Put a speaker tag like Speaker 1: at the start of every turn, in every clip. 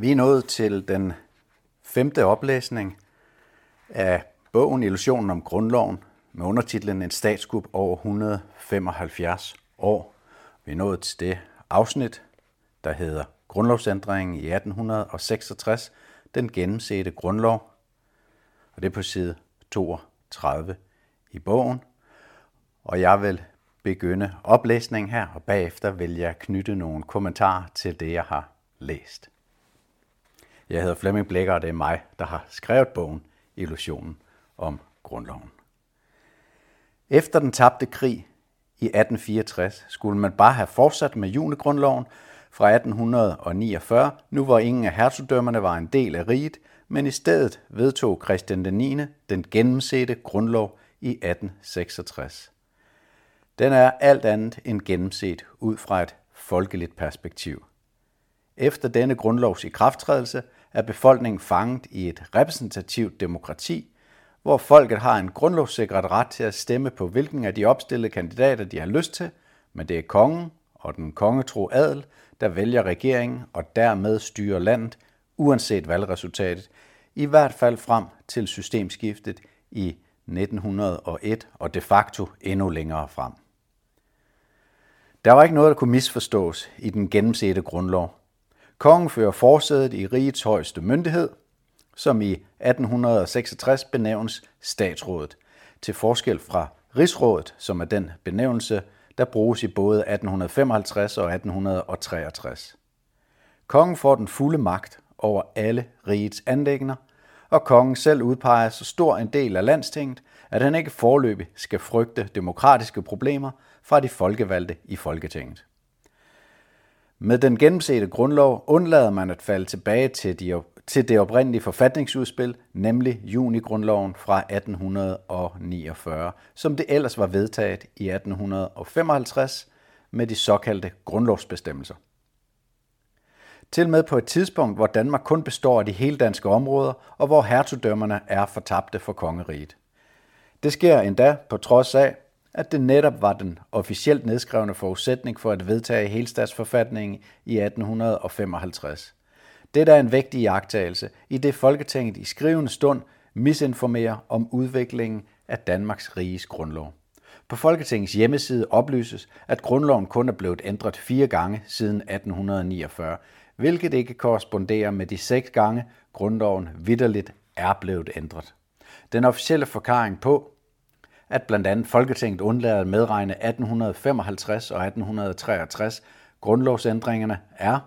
Speaker 1: Vi er nået til den femte oplæsning af bogen Illusionen om grundloven med undertitlen En statskup over 175 år. Vi er nået til det afsnit, der hedder Grundlovsændringen i 1866, den gennemsete grundlov. Og det er på side 32 i bogen. Og jeg vil begynde oplæsningen her, og bagefter vil jeg knytte nogle kommentarer til det, jeg har læst. Jeg hedder Flemming Blækker, og det er mig, der har skrevet bogen Illusionen om grundloven. Efter den tabte krig i 1864 skulle man bare have fortsat med julegrundloven fra 1849, nu hvor ingen af hertugdømmerne var en del af riget, men i stedet vedtog Christian den 9. den gennemsete grundlov i 1866. Den er alt andet end gennemset ud fra et folkeligt perspektiv. Efter denne grundlovs ikrafttrædelse er befolkningen fanget i et repræsentativt demokrati, hvor folket har en grundlovssikret ret til at stemme på hvilken af de opstillede kandidater, de har lyst til, men det er kongen og den kongetro adel, der vælger regeringen og dermed styrer landet, uanset valgresultatet, i hvert fald frem til systemskiftet i 1901 og de facto endnu længere frem. Der var ikke noget, der kunne misforstås i den gennemsete grundlov. Kongen fører forsædet i rigets højeste myndighed, som i 1866 benævnes statsrådet, til forskel fra rigsrådet, som er den benævnelse, der bruges i både 1855 og 1863. Kongen får den fulde magt over alle rigets anlægner, og kongen selv udpeger så stor en del af landstinget, at han ikke forløbig skal frygte demokratiske problemer fra de folkevalgte i Folketinget. Med den gennemsete grundlov undlader man at falde tilbage til, de, til det oprindelige forfatningsudspil, nemlig junigrundloven fra 1849, som det ellers var vedtaget i 1855 med de såkaldte grundlovsbestemmelser. Til med på et tidspunkt, hvor Danmark kun består af de hele danske områder, og hvor hertugdømmerne er fortabte for kongeriget. Det sker endda på trods af, at det netop var den officielt nedskrevne forudsætning for at vedtage helstatsforfatningen i 1855. Det er en vigtig jagttagelse, i det Folketinget i skrivende stund misinformerer om udviklingen af Danmarks riges grundlov. På Folketingets hjemmeside oplyses, at grundloven kun er blevet ændret fire gange siden 1849, hvilket ikke korresponderer med de seks gange, grundloven vidderligt er blevet ændret. Den officielle forklaring på, at blandt andet Folketinget undlader at medregne 1855 og 1863 grundlovsændringerne er,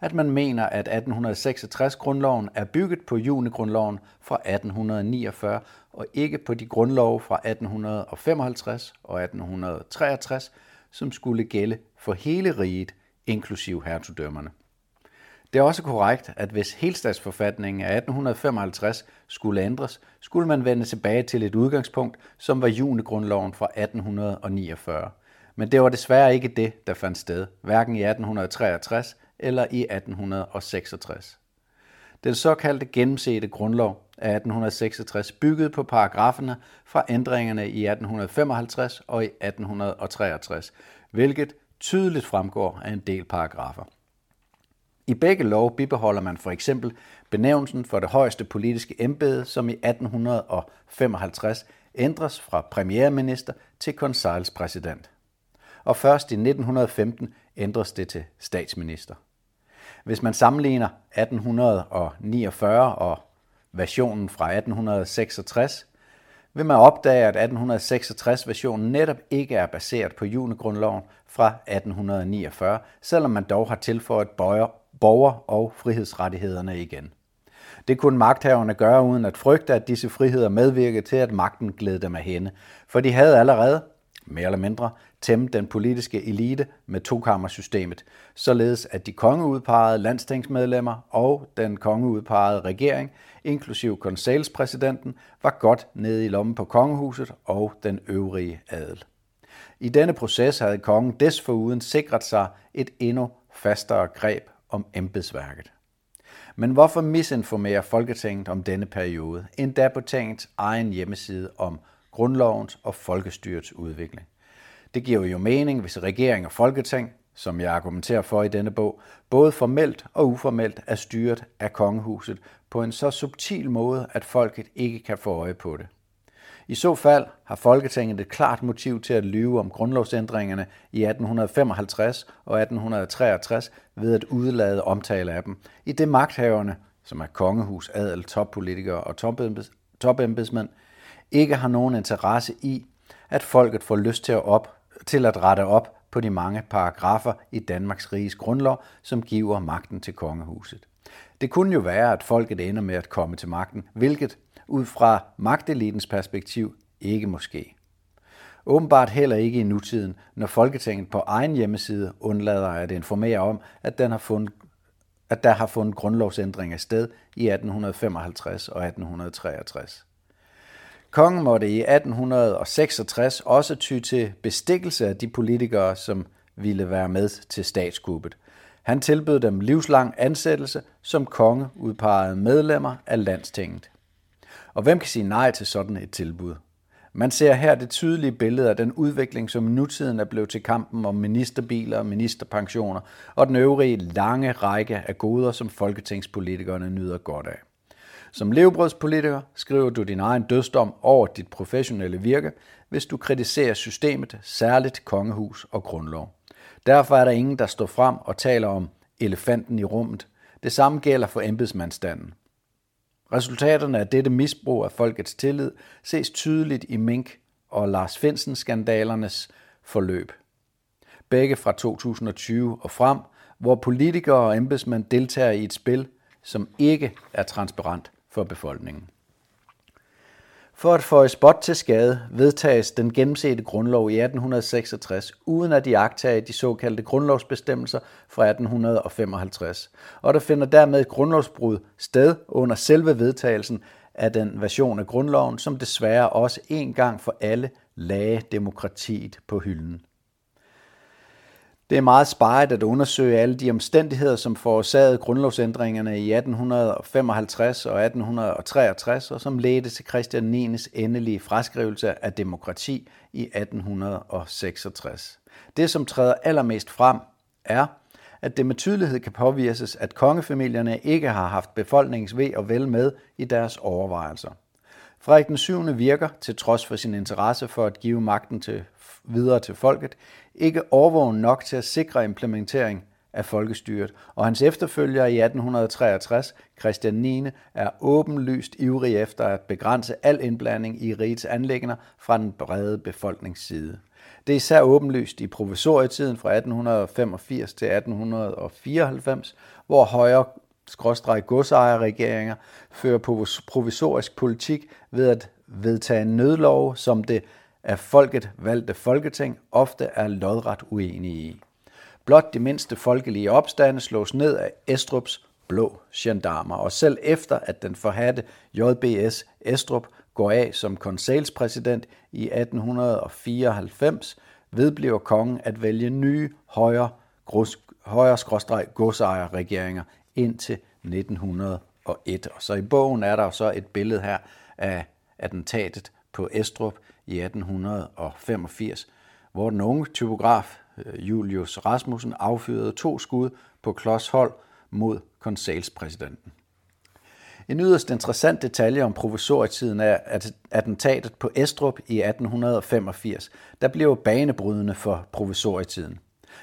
Speaker 1: at man mener, at 1866-grundloven er bygget på junigrundloven fra 1849 og ikke på de grundlove fra 1855 og 1863, som skulle gælde for hele riget, inklusiv hertugdømmerne. Det er også korrekt, at hvis helstatsforfatningen af 1855 skulle ændres, skulle man vende tilbage til et udgangspunkt, som var junigrundloven fra 1849. Men det var desværre ikke det, der fandt sted, hverken i 1863 eller i 1866. Den såkaldte gennemsete grundlov af 1866 byggede på paragraferne fra ændringerne i 1855 og i 1863, hvilket tydeligt fremgår af en del paragrafer. I begge lov bibeholder man for eksempel benævnelsen for det højeste politiske embede, som i 1855 ændres fra premierminister til konseilspræsident. Og først i 1915 ændres det til statsminister. Hvis man sammenligner 1849 og versionen fra 1866, vil man opdage, at 1866-versionen netop ikke er baseret på junigrundloven fra 1849, selvom man dog har tilføjet borger- og frihedsrettighederne igen. Det kunne magthaverne gøre uden at frygte, at disse friheder medvirkede til, at magten gled dem af hende, for de havde allerede, mere eller mindre, tæmmet den politiske elite med tokammersystemet, således at de kongeudpegede landstingsmedlemmer og den kongeudpegede regering, inklusive konselspræsidenten, var godt nede i lommen på kongehuset og den øvrige adel. I denne proces havde kongen desforuden sikret sig et endnu fastere greb om embedsværket. Men hvorfor misinformerer Folketinget om denne periode, endda på tingets egen hjemmeside om grundlovens og folkestyrets udvikling? Det giver jo mening, hvis regering og folketing, som jeg argumenterer for i denne bog, både formelt og uformelt er styret af kongehuset på en så subtil måde, at folket ikke kan få øje på det. I så fald har Folketinget et klart motiv til at lyve om grundlovsændringerne i 1855 og 1863 ved at udlade omtale af dem, i det magthaverne, som er kongehus, adel, toppolitikere og topembedsmænd, ikke har nogen interesse i, at folket får lyst til at, op, til at rette op på de mange paragrafer i Danmarks Riges grundlov, som giver magten til kongehuset. Det kunne jo være, at folket ender med at komme til magten, hvilket ud fra magtelitens perspektiv ikke måske. Åbenbart heller ikke i nutiden, når Folketinget på egen hjemmeside undlader at informere om, at, den har fundet, at der har fundet grundlovsændringer sted i 1855 og 1863. Kongen måtte i 1866 også ty til bestikkelse af de politikere, som ville være med til statskuppet. Han tilbød dem livslang ansættelse som konge udpegede medlemmer af landstinget. Og hvem kan sige nej til sådan et tilbud? Man ser her det tydelige billede af den udvikling, som nutiden er blevet til kampen om ministerbiler og ministerpensioner, og den øvrige lange række af goder, som folketingspolitikerne nyder godt af. Som levebrødspolitiker skriver du din egen dødsdom over dit professionelle virke, hvis du kritiserer systemet, særligt kongehus og grundlov. Derfor er der ingen, der står frem og taler om elefanten i rummet. Det samme gælder for embedsmandstanden. Resultaterne af dette misbrug af folkets tillid ses tydeligt i Mink og Lars Finsen-skandalernes forløb. Begge fra 2020 og frem, hvor politikere og embedsmænd deltager i et spil, som ikke er transparent for befolkningen. For at få spot til skade vedtages den gennemsete grundlov i 1866, uden at de agtage de såkaldte grundlovsbestemmelser fra 1855, og der finder dermed et grundlovsbrud sted under selve vedtagelsen af den version af grundloven, som desværre også en gang for alle lagde demokratiet på hylden. Det er meget sparet at undersøge alle de omstændigheder, som forårsagede grundlovsændringerne i 1855 og 1863, og som ledte til Christian 9's endelige fraskrivelse af demokrati i 1866. Det, som træder allermest frem, er, at det med tydelighed kan påvises, at kongefamilierne ikke har haft befolkningens ved og vel med i deres overvejelser. Frederik den 7. virker, til trods for sin interesse for at give magten til, videre til folket, ikke overvågen nok til at sikre implementering af folkestyret, og hans efterfølger i 1863, Christian 9., er åbenlyst ivrig efter at begrænse al indblanding i rigets anlægner fra den brede befolkningsside. Det er især åbenlyst i provisorietiden fra 1885 til 1894, hvor højre skråstreg godsejerregeringer fører på provisorisk politik ved at vedtage en nødlov, som det af folket valgte folketing ofte er lodret uenige i. Blot de mindste folkelige opstande slås ned af Estrups blå gendarmer, og selv efter at den forhatte JBS Estrup går af som konselspræsident i 1894, vedbliver kongen at vælge nye højre, højre skråstreg godsejerregeringer indtil 1901. Og så i bogen er der så et billede her af attentatet på Estrup i 1885, hvor den unge typograf øh, Julius Rasmussen affyrede to skud på klodshold mod konsalspræsidenten. En yderst interessant detalje om provisorietiden er at attentatet på Estrup i 1885, der blev banebrydende for provisorietiden.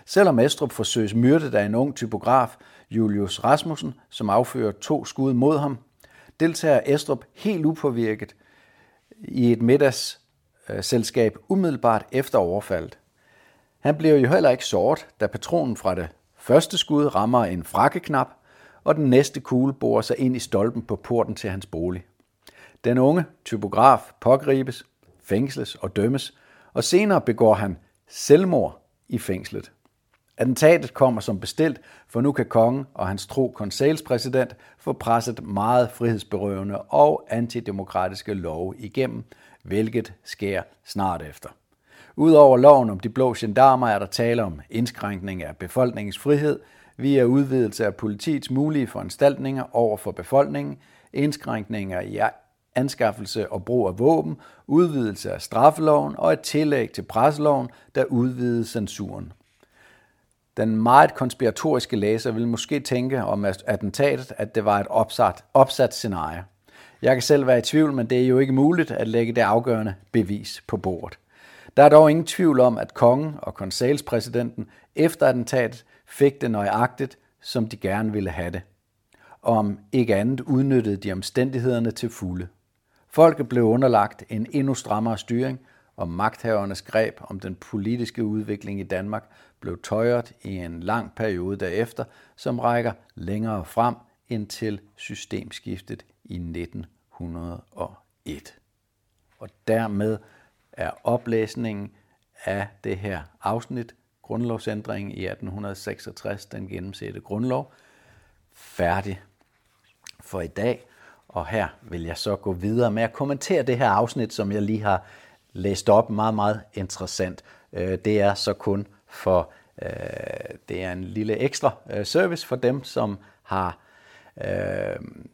Speaker 1: Selvom Estrup forsøges myrdet af en ung typograf, Julius Rasmussen, som affyrer to skud mod ham, deltager Estrup helt upåvirket i et middagsselskab umiddelbart efter overfaldet. Han bliver jo heller ikke sort, da patronen fra det første skud rammer en frakkeknap, og den næste kugle borer sig ind i stolpen på porten til hans bolig. Den unge typograf pågribes, fængsles og dømmes, og senere begår han selvmord i fængslet. Attentatet kommer som bestilt, for nu kan kongen og hans tro konselspræsident få presset meget frihedsberøvende og antidemokratiske love igennem, hvilket sker snart efter. Udover loven om de blå gendarmer er der tale om indskrænkning af befolkningens frihed via udvidelse af politiets mulige foranstaltninger over for befolkningen, indskrænkninger i anskaffelse og brug af våben, udvidelse af straffeloven og et tillæg til presseloven, der udvidede censuren. Den meget konspiratoriske læser vil måske tænke om attentatet, at det var et opsat, opsat scenarie. Jeg kan selv være i tvivl, men det er jo ikke muligt at lægge det afgørende bevis på bordet. Der er dog ingen tvivl om, at kongen og konsalspræsidenten efter attentatet fik det nøjagtigt, som de gerne ville have det. Om ikke andet udnyttede de omstændighederne til fulde. Folket blev underlagt en endnu strammere styring, og magthavernes greb om den politiske udvikling i Danmark blev tøjret i en lang periode derefter, som rækker længere frem end til systemskiftet i 1901. Og dermed er oplæsningen af det her afsnit, grundlovsændringen i 1866, den gennemsætte grundlov, færdig for i dag. Og her vil jeg så gå videre med at kommentere det her afsnit, som jeg lige har læst op. Meget, meget interessant. Øh, det er så kun for, øh, det er en lille ekstra øh, service for dem, som har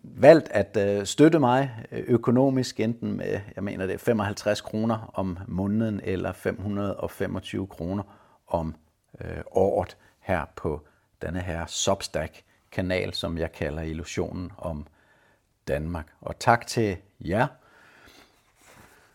Speaker 1: valgt at støtte mig økonomisk, enten med, jeg mener det er 55 kroner om måneden, eller 525 kroner om året her på denne her Substack-kanal, som jeg kalder Illusionen om Danmark. Og tak til jer,